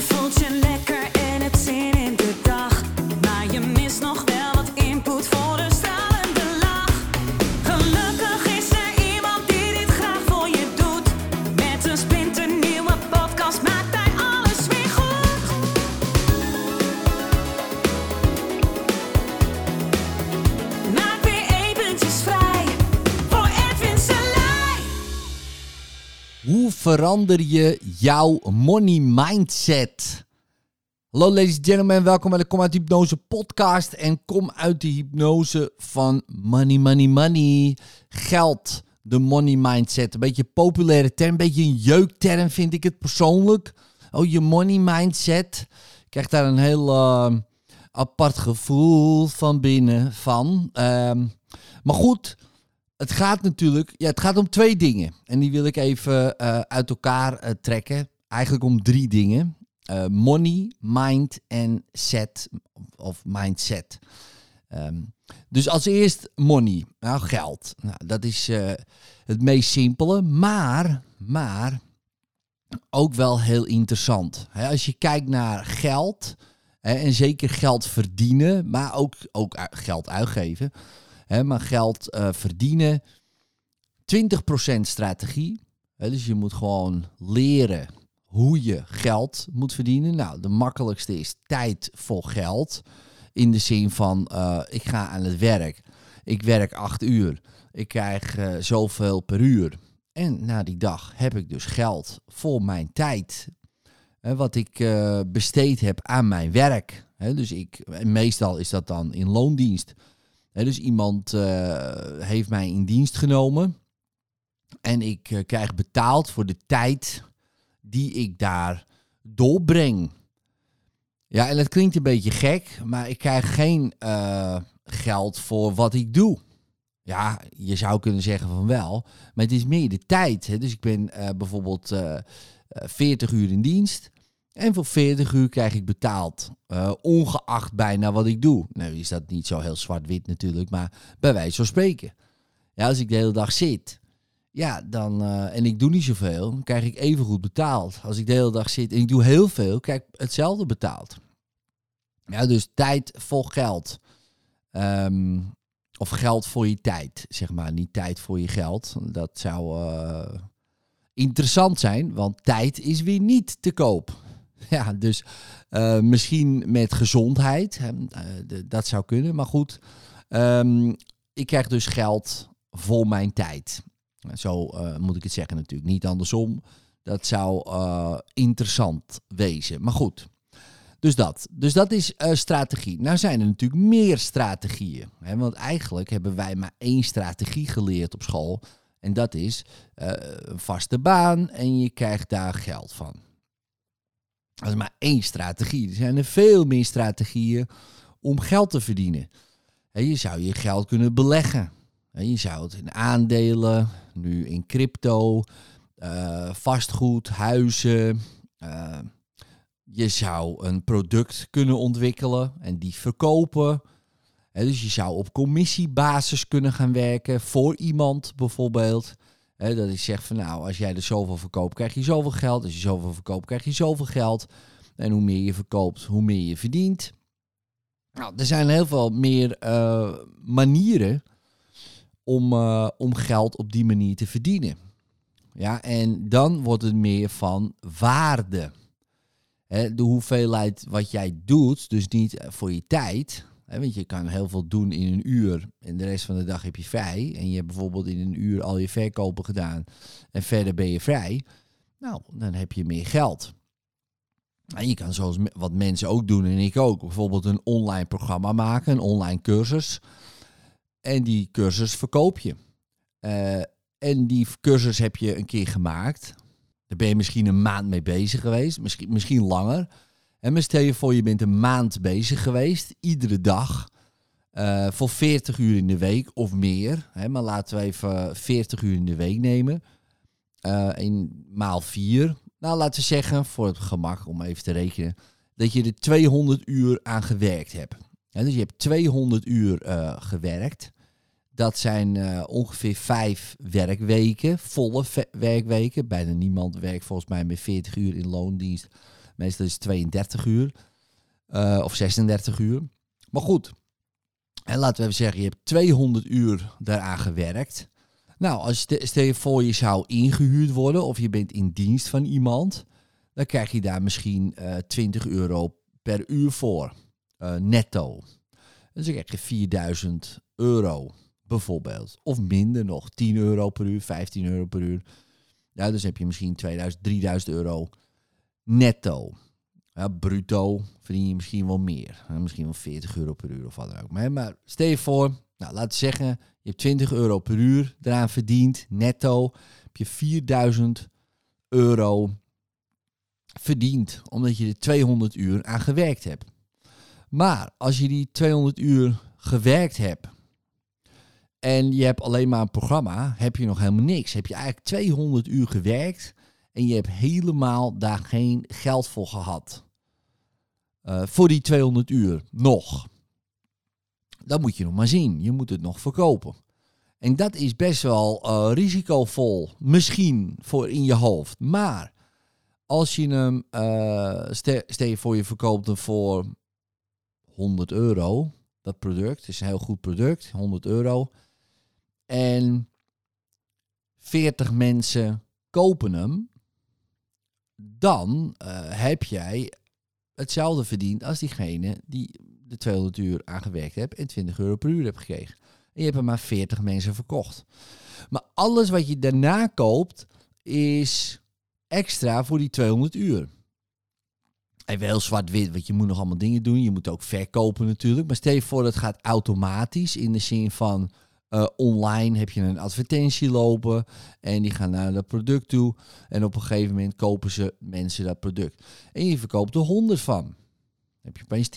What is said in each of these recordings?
Je verander je jouw money mindset? Hallo ladies and gentlemen, welkom bij de Kom uit de Hypnose podcast. En kom uit de hypnose van money, money, money. Geld, de money mindset. Een beetje een populaire term, een beetje een jeukterm vind ik het persoonlijk. Oh, je money mindset. Ik krijg daar een heel eh, apart gevoel van binnen van. Ehm, maar goed, het gaat natuurlijk, ja, het gaat om twee dingen. En die wil ik even eh, uit elkaar eh, trekken. Eigenlijk om drie dingen. Eh, money, mind en set. Of mindset. Ehm, dus als eerst money. Nou, geld. Nou, dat is het meest simpele. Maar, maar ook wel heel interessant. Als je kijkt naar geld. en zeker geld verdienen. Maar ook, ook geld uitgeven. Hè, maar geld eh, verdienen. 20% strategie. Hè, dus je moet gewoon leren hoe je geld moet verdienen. Nou, de makkelijkste is tijd voor geld. In de zin van, eh, ik ga aan het werk. Ik werk acht uur. Ik krijg eh, zoveel per uur. En na die dag heb ik dus geld voor mijn tijd. Hè, wat ik besteed heb aan mijn werk. Hè, dus ik, meestal is dat dan in loondienst. Dus iemand eh, heeft mij in dienst genomen. En ik eh, krijg betaald voor de tijd die ik daar doorbreng. Ja, en dat klinkt een beetje gek, maar ik krijg geen eh, geld voor wat ik doe. Ja, je zou kunnen zeggen van wel, maar het is meer de tijd. Hè? Dus ik ben bijvoorbeeld eh, eh, 40 uur in dienst. En voor 40 uur krijg ik betaald. eh, ongeacht bijna wat ik doe. Nou is dat niet zo heel zwart-wit natuurlijk, maar bij wijze van spreken. Ja, als ik de hele dag zit, ja, dan, eh, en ik doe niet zoveel, dan krijg ik even goed betaald. Als ik de hele dag zit en ik doe heel veel, krijg ik hetzelfde betaald. Ja, dus tijd voor geld. Ehm, of geld voor je tijd, zeg maar. Niet tijd voor je geld. Dat zou eh, interessant zijn, want tijd is weer niet te koop. Ja, dus eh, misschien met gezondheid, hè, eh, dat zou kunnen. Maar goed, ehm, ik krijg dus geld voor mijn tijd. Zo eh, moet ik het zeggen natuurlijk, niet andersom. Dat zou interessant wezen. Maar goed, dus dat. Dus dat is strategie. Nou zijn er natuurlijk meer strategieën. Hè? Want eigenlijk hebben wij maar één strategie geleerd op school. En dat is een vaste baan en je krijgt daar geld van. Dat is maar één strategie. Er zijn er veel meer strategieën om geld te verdienen. Je zou je geld kunnen beleggen. Je zou het in aandelen, nu in crypto, eh, vastgoed, huizen. eh, je zou een product kunnen ontwikkelen en die verkopen. Dus je zou op commissiebasis kunnen gaan werken voor iemand bijvoorbeeld. Dat ik zeg van nou, als jij er zoveel verkoopt, krijg je zoveel geld. Als je zoveel verkoopt, krijg je zoveel geld. En hoe meer je verkoopt, hoe meer je verdient. Nou, er zijn heel veel meer eh, manieren om, eh, om geld op die manier te verdienen. Ja, en dan wordt het meer van waarde. De hoeveelheid wat jij doet, dus niet voor je tijd. Want je kan heel veel doen in een uur en de rest van de dag heb je vrij. En je hebt bijvoorbeeld in een uur al je verkopen gedaan en verder ben je vrij. Nou, dan heb je meer geld. En je kan zoals wat mensen ook doen en ik ook, bijvoorbeeld een online programma maken, een online cursus. En die cursus verkoop je. Eh, en die cursus heb je een keer gemaakt. Daar ben je misschien een maand mee bezig geweest, misschien, misschien langer. En maar stel je voor, je bent een maand bezig geweest, iedere dag, eh, voor 40 uur in de week of meer. Hè, maar laten we even 40 uur in de week nemen. Eh, in maal 4. Nou, laten we zeggen, voor het gemak om even te rekenen, dat je er 200 uur aan gewerkt hebt. Hè, dus je hebt 200 uur eh, gewerkt. Dat zijn ongeveer vijf werkweken, volle werkweken. Bijna niemand werkt volgens mij met 40 uur in loondienst Meestal is het 32 uur eh, of 36 uur. Maar goed, en laten we even zeggen, je hebt 200 uur daaraan gewerkt. Nou, als je, stel je voor je zou ingehuurd worden of je bent in dienst van iemand, dan krijg je daar misschien eh 20 euro per uur voor, eh, netto. Dus dan krijg je 4000 euro bijvoorbeeld. Of minder nog, 10 euro per uur, 15 euro per uur. Ja, dus heb je misschien 2000, 3000 euro netto. Ja, bruto verdien je misschien wel meer. Misschien wel 40 euro per uur of wat dan ook. Maar, maar stel je voor, nou, laten we zeggen, je hebt 20 euro per uur eraan verdiend, netto. Heb je 4000 euro verdiend, omdat je er 200 uur aan gewerkt hebt. Maar als je die 200 uur gewerkt hebt en je hebt alleen maar een programma, heb je nog helemaal niks. Heb je eigenlijk 200 uur gewerkt en je hebt helemaal daar geen geld voor gehad. Eh, voor die 200 uur nog. Dat moet je nog maar zien. Je moet het nog verkopen. En dat is best wel eh, risicovol, misschien voor in je hoofd. Maar als je hem, eh, stel, je voor je verkoopt hem voor 100 euro, dat product, is een heel goed product, 100 euro. En 40 mensen kopen hem, dan eh, heb jij hetzelfde verdiend als diegene die de 200 uur aangewerkt hebt en 20 euro per uur hebt gekregen. En je hebt er maar 40 mensen verkocht. Maar alles wat je daarna koopt is extra voor die 200 uur. Even heel zwart-wit, want je moet nog allemaal dingen doen. Je moet ook verkopen natuurlijk. Maar stel je voor dat gaat automatisch in de zin van eh, online heb je een advertentie lopen en die gaan naar dat product toe. En op een gegeven moment kopen ze mensen dat product. En je verkoopt er 100 van. Heb je opeens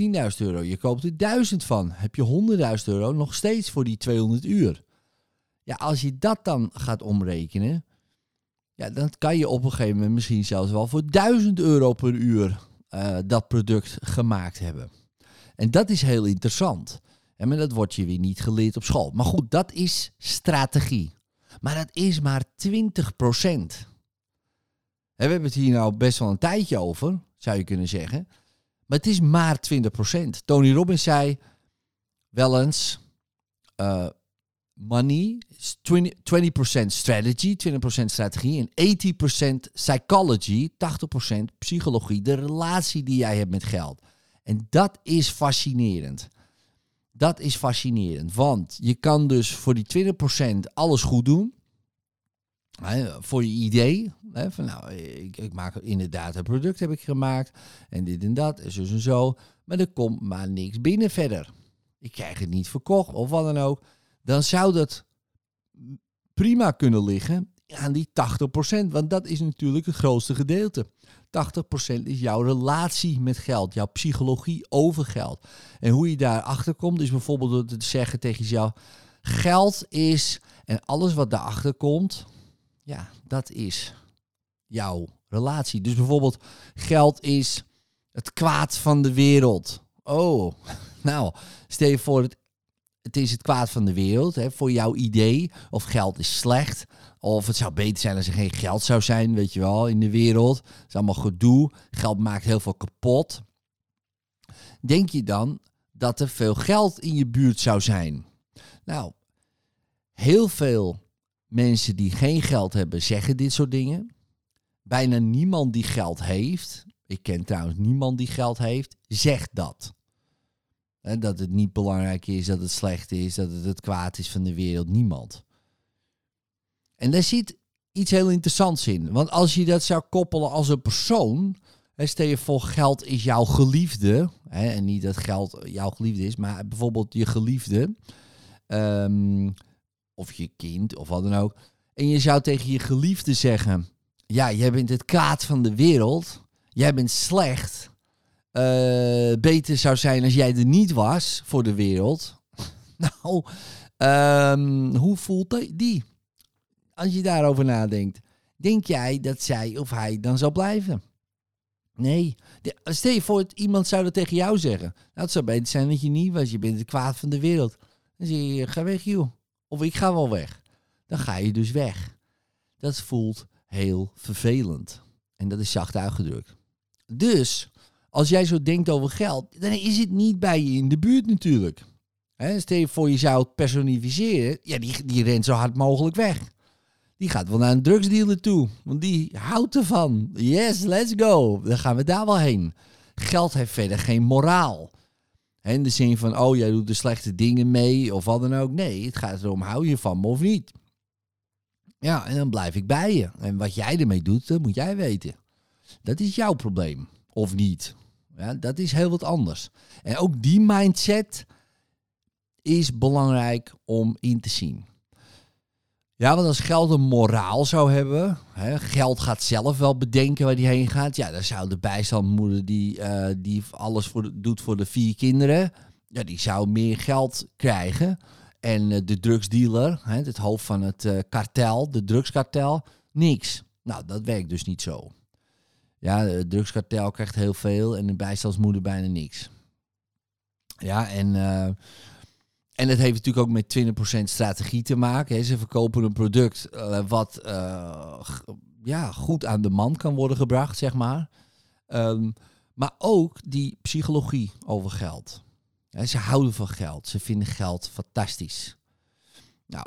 10.000 euro. Je koopt er 1000 van. Heb je 100.000 euro nog steeds voor die 200 uur. Ja, als je dat dan gaat omrekenen, ja, dan kan je op een gegeven moment misschien zelfs wel voor 1000 euro per uur eh, dat product gemaakt hebben. En dat is heel interessant. En dat wordt je weer niet geleerd op school. Maar goed, dat is strategie. Maar dat is maar 20 procent. We hebben het hier nou best wel een tijdje over, zou je kunnen zeggen. Maar het is maar 20 procent. Tony Robbins zei wel eens... eh, money is 20%, 20% strategy, 20% strategie en 80% psychology, 80% psychologie, de relatie die jij hebt met geld. En dat is fascinerend. Dat is fascinerend, want je kan dus voor die 20% alles goed doen. Hè, voor je idee. Hè, van nou, ik, ik maak inderdaad een product heb ik gemaakt. En dit en dat, en zo en zo. Maar er komt maar niks binnen verder. Ik krijg het niet verkocht of wat dan ook dan zou dat prima kunnen liggen aan die 80%. Want dat is natuurlijk het grootste gedeelte. 80% is jouw relatie met geld, jouw psychologie over geld. En hoe je daarachter komt, is bijvoorbeeld door te zeggen tegen jezelf: geld is en alles wat daarachter komt, ja, dat is jouw relatie. Dus bijvoorbeeld, geld is het kwaad van de wereld. Oh, nou, stel je voor, het het is het kwaad van de wereld hè, voor jouw idee. Of geld is slecht. Of het zou beter zijn als er geen geld zou zijn, weet je wel, in de wereld. Het is allemaal gedoe. Geld maakt heel veel kapot. Denk je dan dat er veel geld in je buurt zou zijn? Nou, heel veel mensen die geen geld hebben zeggen dit soort dingen. Bijna niemand die geld heeft, ik ken trouwens niemand die geld heeft, zegt dat. Dat het niet belangrijk is, dat het slecht is, dat het het kwaad is van de wereld. Niemand. En daar zit iets heel interessants in. Want als je dat zou koppelen als een persoon. Stel je voor, geld is jouw geliefde. Hè, en niet dat geld jouw geliefde is, maar bijvoorbeeld je geliefde. ehm, of je kind, of wat dan ook. En je zou tegen je geliefde zeggen: Ja, jij bent het kwaad van de wereld. Jij bent slecht eh, beter zou zijn als jij er niet was voor de wereld. nou, ehm, hoe voelt die? Als je daarover nadenkt. Denk jij dat zij of hij dan zal blijven? Nee. Stel je voor, dat iemand zou dat tegen jou zeggen. Het zou beter zijn dat je niet was. Je bent het kwaad van de wereld. Dan zeg je, ga weg joh. Of ik ga wel weg. Dan ga je dus weg. Dat voelt heel vervelend. En dat is zacht uitgedrukt. Dus als jij zo denkt over geld, dan is het niet bij je in de buurt natuurlijk. Hè, stel je voor je zou het personificeren, ja, die, die rent zo hard mogelijk weg. Die gaat wel naar een drugsdealer toe, want die houdt ervan. Yes, let's go. Dan gaan we daar wel heen. Geld heeft verder geen moraal. In de zin van, oh, jij doet de slechte dingen mee of wat dan ook. Nee, het gaat erom, hou je van me of niet. Ja, en dan blijf ik bij je. En wat jij ermee doet, dat moet jij weten. Dat is jouw probleem. Of niet. Ja, dat is heel wat anders. En ook die mindset is belangrijk om in te zien. Ja, want als geld een moraal zou hebben, hè, geld gaat zelf wel bedenken waar die heen gaat. Ja, dan zou de bijstandmoeder die, eh, die alles voor doet voor de vier kinderen, ja, die zou meer geld krijgen. En eh, de drugsdealer, hè, het hoofd van het eh, kartel, de drugskartel, niks. Nou, dat werkt dus niet zo. Ja, het drugskartel krijgt heel veel en de bijstandsmoeder bijna niks. Ja, en, en het heeft natuurlijk ook met 20% strategie te maken. Hè. Ze verkopen een product eh, wat eh, ja, goed aan de man kan worden gebracht, zeg maar. Ehm, maar ook die psychologie over geld. Ze houden van geld. Ze vinden geld fantastisch. Nou,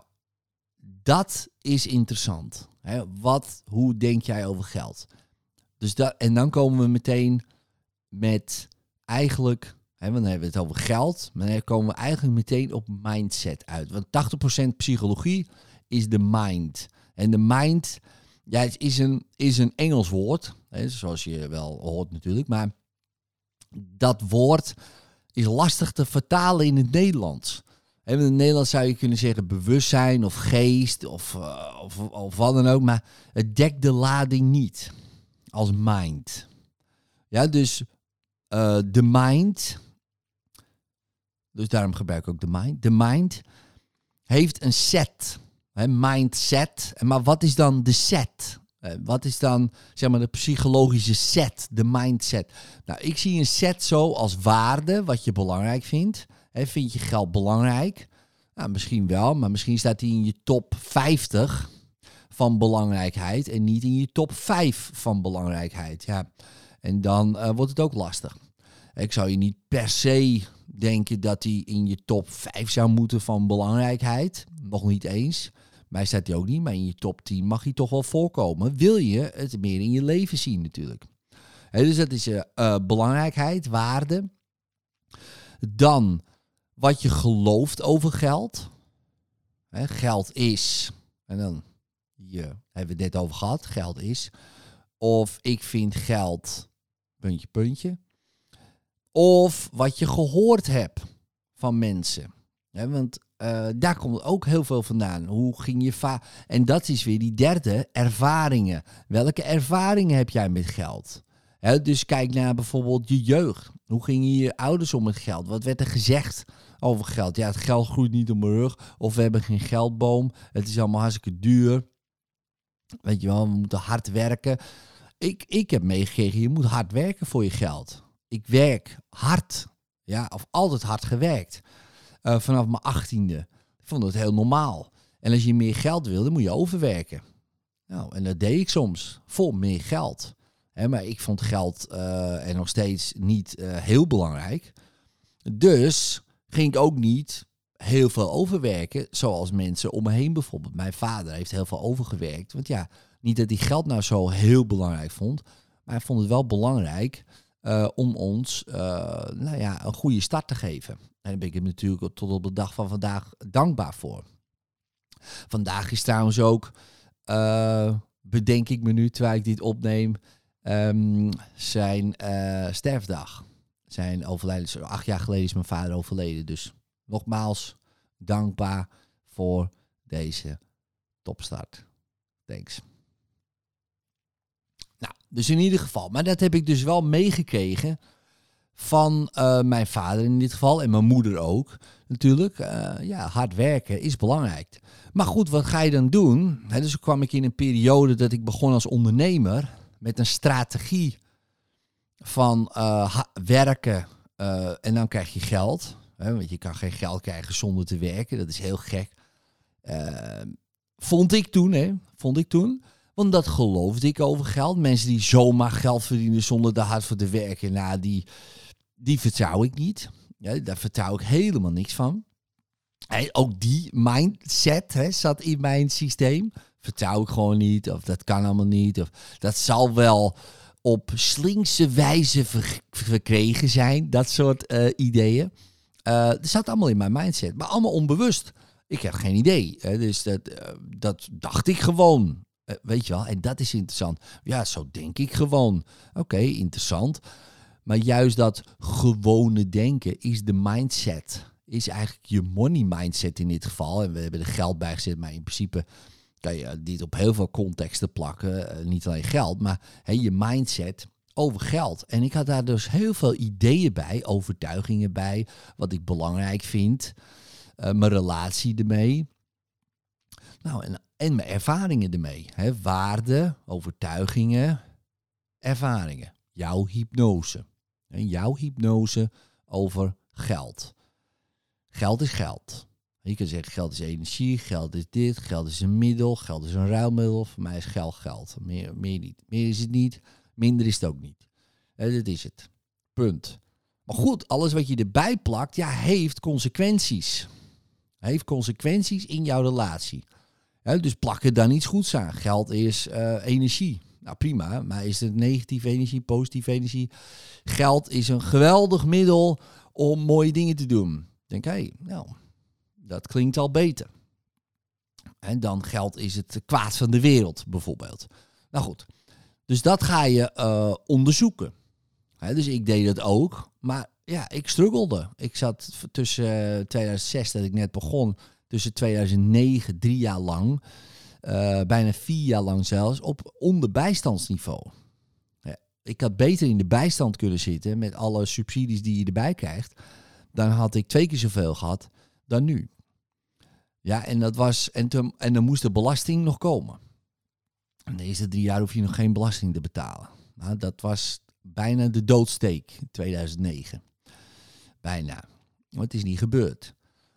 dat is interessant. Hè. Wat, hoe denk jij over geld? Dus dat, en dan komen we meteen met eigenlijk, want dan hebben we het over geld, maar dan komen we eigenlijk meteen op mindset uit. Want 80% psychologie is de mind. En de mind, ja, is een, is een Engels woord, zoals je wel hoort natuurlijk, maar dat woord is lastig te vertalen in het Nederlands. Want in het Nederlands zou je kunnen zeggen bewustzijn of geest of, eh, of, of wat dan ook, maar het dekt de lading niet als mind. Ja, dus de mind, dus daarom gebruik ik ook de mind. De mind heeft een set, hè, mindset. Maar wat is dan de set? Eh, wat is dan zeg maar de psychologische set, de mindset? Nou, ik zie een set zo als waarde, wat je belangrijk vindt. Vind je geld belangrijk? Nou, misschien wel, maar misschien staat hij in je top 50 van belangrijkheid en niet in je top 5 van belangrijkheid. Ja. En dan eh, wordt het ook lastig. Ik zou je niet per se denken dat hij in je top 5 zou moeten van belangrijkheid. Nog niet eens. Mij staat hij ook niet, maar in je top 10 mag hij toch wel voorkomen. Wil je het meer in je leven zien natuurlijk. Hè, dus dat is eh, eh, belangrijkheid, waarde. Dan wat je gelooft over geld. Geld is, en dan hier hebben we het net over gehad, geld is. Of ik vind geld, puntje, puntje. Of wat je gehoord hebt van mensen. Want eh, daar komt ook heel veel vandaan. Hoe ging je va En dat is weer die derde, ervaringen. Welke ervaringen heb jij met geld? Dus kijk naar bijvoorbeeld je jeugd. Hoe gingen je ouders om met geld? Wat werd er gezegd over geld? Ja, het geld groeit niet op mijn rug. Of we hebben geen geldboom. Het is allemaal hartstikke duur. Weet je wel, we moeten hard werken. Ik, ik heb meegekregen, je moet hard werken voor je geld. Ik werk hard. Ja, of altijd hard gewerkt. Eh, vanaf mijn achttiende. Ik vond het heel normaal. En als je meer geld wil, dan moet je overwerken. Nou, en dat deed ik soms. Voor meer geld. Maar ik vond geld eh, en nog steeds niet eh, heel belangrijk. Dus ging ik ook niet heel veel overwerken, zoals mensen om me heen bijvoorbeeld. Mijn vader heeft heel veel overgewerkt. Want ja, niet dat hij geld nou zo heel belangrijk vond, maar hij vond het wel belangrijk eh, om ons eh, nou ja, een goede start te geven. En daar ben ik hem natuurlijk tot op de dag van vandaag dankbaar voor. Vandaag is trouwens ook, eh, bedenk ik me nu terwijl ik dit opneem, ehm, zijn sterfdag. Zijn overlijden. Acht jaar geleden is mijn vader overleden. Dus nogmaals dankbaar voor deze topstart. Thanks. Dus in ieder geval. Maar dat heb ik dus wel meegekregen van eh, mijn vader in dit geval. En mijn moeder ook. Natuurlijk, eh, ja, hard werken is belangrijk. Maar goed, wat ga je dan doen? Hè, dus kwam ik in een periode dat ik begon als ondernemer met een strategie van eh, werken en dan krijg je geld. Want je kan geen geld krijgen zonder te werken. Dat is heel gek. Vond ik toen, hè? Vond ik toen. Want dat geloofde ik over geld. Mensen die zomaar geld verdienen zonder er hard voor te werken, nou, die, die vertrouw ik niet. Ja, daar vertrouw ik helemaal niks van. Ook die mindset hè, zat in mijn systeem. Vertrouw ik gewoon niet, of dat kan allemaal niet. Of dat zal wel op slinkse wijze ver- verkregen zijn, dat soort eh, ideeën. Eh dat zat allemaal in mijn mindset, maar allemaal onbewust. Ik heb geen idee. Hè, dus dat, eh, dat dacht ik gewoon. Eh, weet je wel, en dat is interessant. Ja, zo denk ik gewoon. Oké, interessant. Maar juist dat gewone denken is de mindset. Is eigenlijk je money mindset in dit geval. En we hebben er geld bij gezet, maar in principe kan je dit op heel veel contexten plakken. Eh, niet alleen geld, maar je mindset over geld. En ik had daar dus heel veel ideeën bij, overtuigingen bij, wat ik belangrijk vind, eh, mijn relatie ermee. Nou, en, en mijn ervaringen ermee. Hè, waarden, overtuigingen, ervaringen. Jouw hypnose. En jouw hypnose over geld. Geld is geld. Je kan zeggen, geld is energie, geld is dit, geld is een middel, geld is een ruilmiddel. Voor mij is geld geld. Meer, meer niet. Meer is het niet, minder is het ook niet. Hè, dat is het. Punt. Maar goed, alles wat je erbij plakt, ja, heeft consequenties. Heeft consequenties in jouw relatie. Hè, dus plak er dan iets goeds aan. Geld is eh, energie. Nou prima, maar is het negatieve energie, positieve energie? Geld is een geweldig middel om mooie dingen te doen. Denk, hé, hey, nou, dat klinkt al beter. En dan geld is het kwaad van de wereld, bijvoorbeeld. Nou goed, dus dat ga je eh, onderzoeken. Dus ik deed dat ook, maar ja, ik struggelde. Ik zat tussen eh, 2006, dat ik net begon, tussen 2009, drie jaar lang, eh, bijna vier jaar lang zelfs, op onderbijstandsniveau. Ja, ik had beter in de bijstand kunnen zitten met alle subsidies die je erbij krijgt. Dan had ik twee keer zoveel gehad dan nu. Ja, en dat was. En, en dan moest de belasting nog komen. En de eerste drie jaar hoef je nog geen belasting te betalen. Nou, dat was bijna de doodsteek in 2009. Bijna. Maar het is niet gebeurd.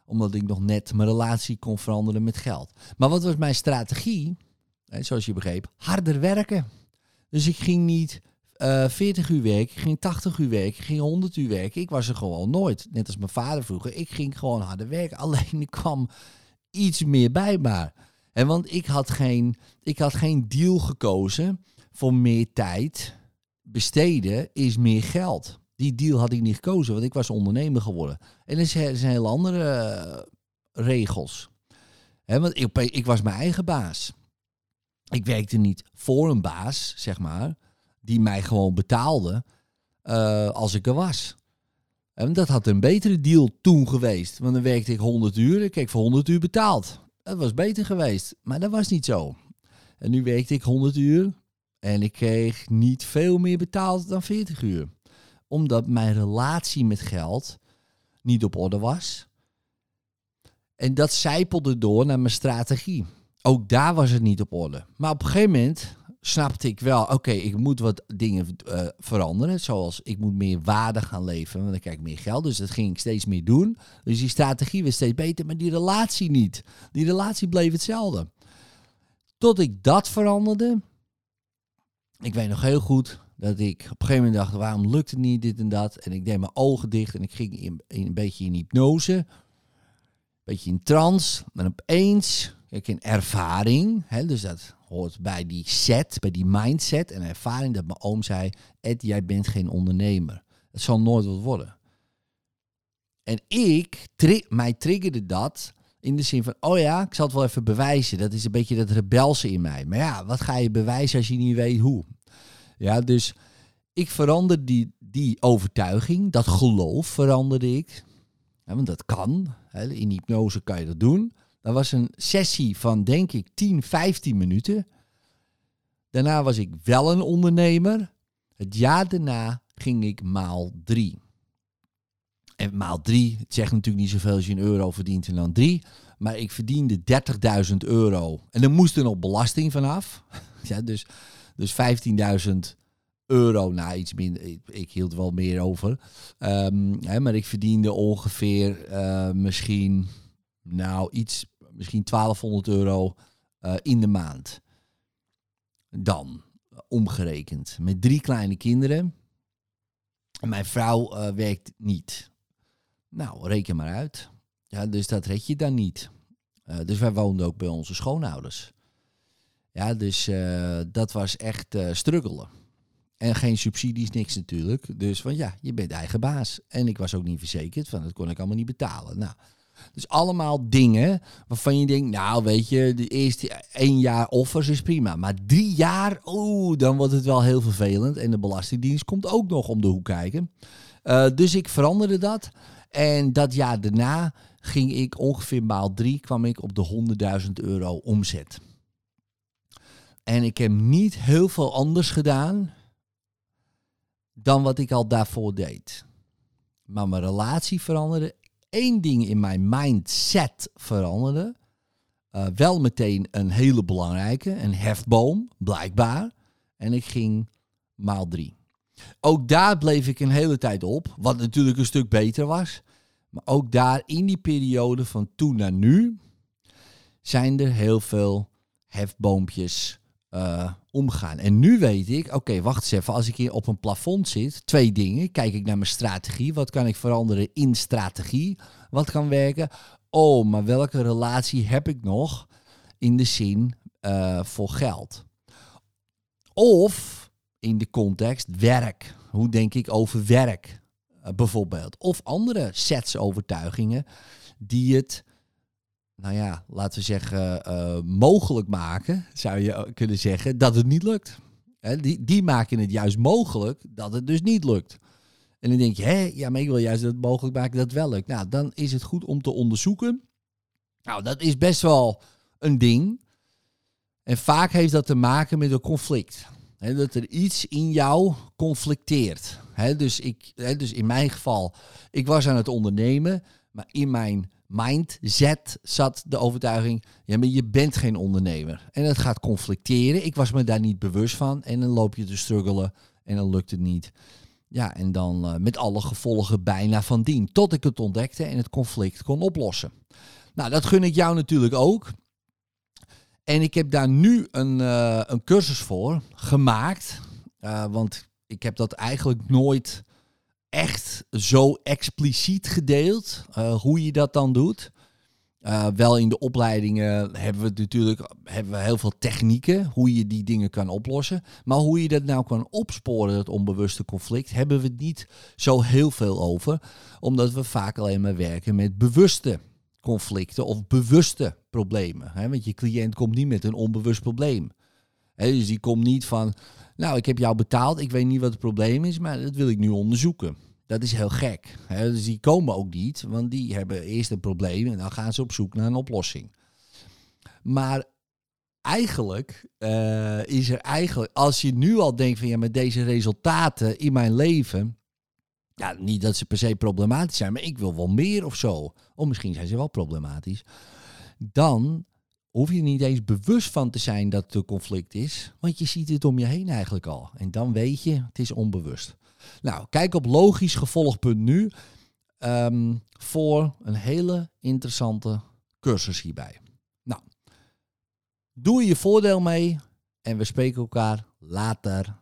Omdat ik nog net mijn relatie kon veranderen met geld. Maar wat was mijn strategie? Zoals je begreep, harder werken. Dus ik ging niet eh 40 uur werken, ik ging 80 uur werken, ik ging 100 uur werken. Ik was er gewoon nooit. Net als mijn vader vroeger. Ik ging gewoon harder werken. Alleen er kwam iets meer bij maar. En want ik had, geen, ik had geen deal gekozen voor meer tijd. Besteden is meer geld. Die deal had ik niet gekozen, want ik was ondernemer geworden. En er zijn, heel andere eh, regels. Want ik, ik was mijn eigen baas. Ik werkte niet voor een baas, zeg maar, die mij gewoon betaalde eh, als ik er was. En dat had een betere deal toen geweest. Want dan werkte ik 100 uur, ik kreeg voor 100 uur betaald. Dat was beter geweest, maar dat was niet zo. En nu werkte ik 100 uur en ik kreeg niet veel meer betaald dan 40 uur. Omdat mijn relatie met geld niet op orde was. En dat zijpelde door naar mijn strategie. Ook daar was het niet op orde. Maar op een gegeven moment snapte ik wel, oké, ik moet wat dingen eh, veranderen. Zoals ik moet meer waarde gaan leveren, want dan krijg ik meer geld. Dus dat ging ik steeds meer doen. Dus die strategie werd steeds beter, maar die relatie niet. Die relatie bleef hetzelfde. Tot ik dat veranderde. Ik weet nog heel goed dat ik op een gegeven moment dacht, waarom lukt het niet, dit en dat. En ik deed mijn ogen dicht en ik ging in, een beetje in hypnose. Een beetje in trance. En opeens, kijk, in ervaring, hè, dus dat hoort bij die set, bij die mindset en ervaring dat mijn oom zei, Ed, jij bent geen ondernemer. Het zal nooit wat worden. En ik, mij triggerde dat in de zin van, oh ja, ik zal het wel even bewijzen. Dat is een beetje dat rebelse in mij. Maar ja, wat ga je bewijzen als je niet weet hoe? Ja, dus ik verander die, die overtuiging, dat geloof veranderde ik. Want dat kan. Hè, in hypnose kan je dat doen. Dat was een sessie van, denk ik, 10, 15 minuten. Daarna was ik wel een ondernemer. Het jaar daarna ging ik maal drie. En maal drie, het zegt natuurlijk niet zoveel als je een euro verdient en dan drie. Maar ik verdiende 30.000 euro. En er moest er nog belasting vanaf. ja, dus dus 15.000 euro, nou iets minder, ik, ik hield wel meer over. Um, hè, maar ik verdiende ongeveer uh, misschien, nou iets, misschien 1200 euro uh, in de maand. dan omgerekend. Met drie kleine kinderen. En mijn vrouw eh, werkt niet. Nou, reken maar uit. Ja, dus dat red je dan niet. Dus wij woonden ook bij onze schoonouders. Ja, dus uh, dat was echt uh, struggelen. En geen subsidies, niks natuurlijk. Dus van ja, je bent eigen baas. En ik was ook niet verzekerd, van dat kon ik allemaal niet betalen. Nou, dus allemaal dingen waarvan je denkt, nou weet je, de eerste één jaar offers is prima. Maar drie jaar, oeh, dan wordt het wel heel vervelend. En de Belastingdienst komt ook nog om de hoek kijken. Uh, dus ik veranderde dat. En dat jaar daarna ging ik ongeveer maal drie, kwam ik op de 100.000 euro omzet. En ik heb niet heel veel anders gedaan dan wat ik al daarvoor deed. Maar mijn relatie veranderde. Eén ding in mijn mindset veranderde. Uh, wel meteen een hele belangrijke, een hefboom, blijkbaar. En ik ging maal drie. Ook daar bleef ik een hele tijd op, wat natuurlijk een stuk beter was. Maar ook daar in die periode van toen naar nu zijn er heel veel hefboompjes uh, omgaan. En nu weet ik, oké, wacht eens even, als ik hier op een plafond zit, twee dingen. Kijk ik naar mijn strategie, wat kan ik veranderen in strategie? Wat kan werken? Oh, maar welke relatie heb ik nog in de zin uh, voor geld? Of in de context werk. Hoe denk ik over werk? Uh, bijvoorbeeld. Of andere sets overtuigingen die het nou ja, laten we zeggen, uh, mogelijk maken, zou je kunnen zeggen, dat het niet lukt. He, die, die maken het juist mogelijk dat het dus niet lukt. En dan denk je, hé, ja, maar ik wil juist dat het mogelijk maken dat het wel lukt. Nou, dan is het goed om te onderzoeken. Nou, dat is best wel een ding. En vaak heeft dat te maken met een conflict. He, dat er iets in jou conflicteert. Dus, ik, dus in mijn geval, ik was aan het ondernemen, maar in mijn mindset zat de overtuiging, ja, maar je bent geen ondernemer. En het gaat conflicteren. Ik was me daar niet bewust van. En dan loop je te struggelen en dan lukt het niet. Ja, en dan uh, met alle gevolgen bijna van dien. Tot ik het ontdekte en het conflict kon oplossen. Nou, dat gun ik jou natuurlijk ook. En ik heb daar nu een, uh, een cursus voor gemaakt. Uh, want ik heb dat eigenlijk nooit echt zo expliciet gedeeld uh, hoe je dat dan doet. Uh, wel in de opleidingen hebben we natuurlijk hebben we heel veel technieken hoe je die dingen kan oplossen. Maar hoe je dat nou kan opsporen, dat onbewuste conflict, hebben we het niet zo heel veel over. Omdat we vaak alleen maar werken met bewuste conflicten of bewuste problemen. Want je cliënt komt niet met een onbewust probleem. Hè, dus die komt niet van, nou ik heb jou betaald, ik weet niet wat het probleem is, maar dat wil ik nu onderzoeken. Dat is heel gek. Dus die komen ook niet, want die hebben eerst een probleem en dan gaan ze op zoek naar een oplossing. Maar eigenlijk uh, is er eigenlijk, als je nu al denkt van ja, met deze resultaten in mijn leven, ja, niet dat ze per se problematisch zijn, maar ik wil wel meer of zo. Of misschien zijn ze wel problematisch. Dan hoef je niet eens bewust van te zijn dat een conflict is, want je ziet het om je heen eigenlijk al. En dan weet je, het is onbewust. Nou, kijk op logischgevolg.nu um, voor een hele interessante cursus hierbij. Nou, doe je voordeel mee en we spreken elkaar later.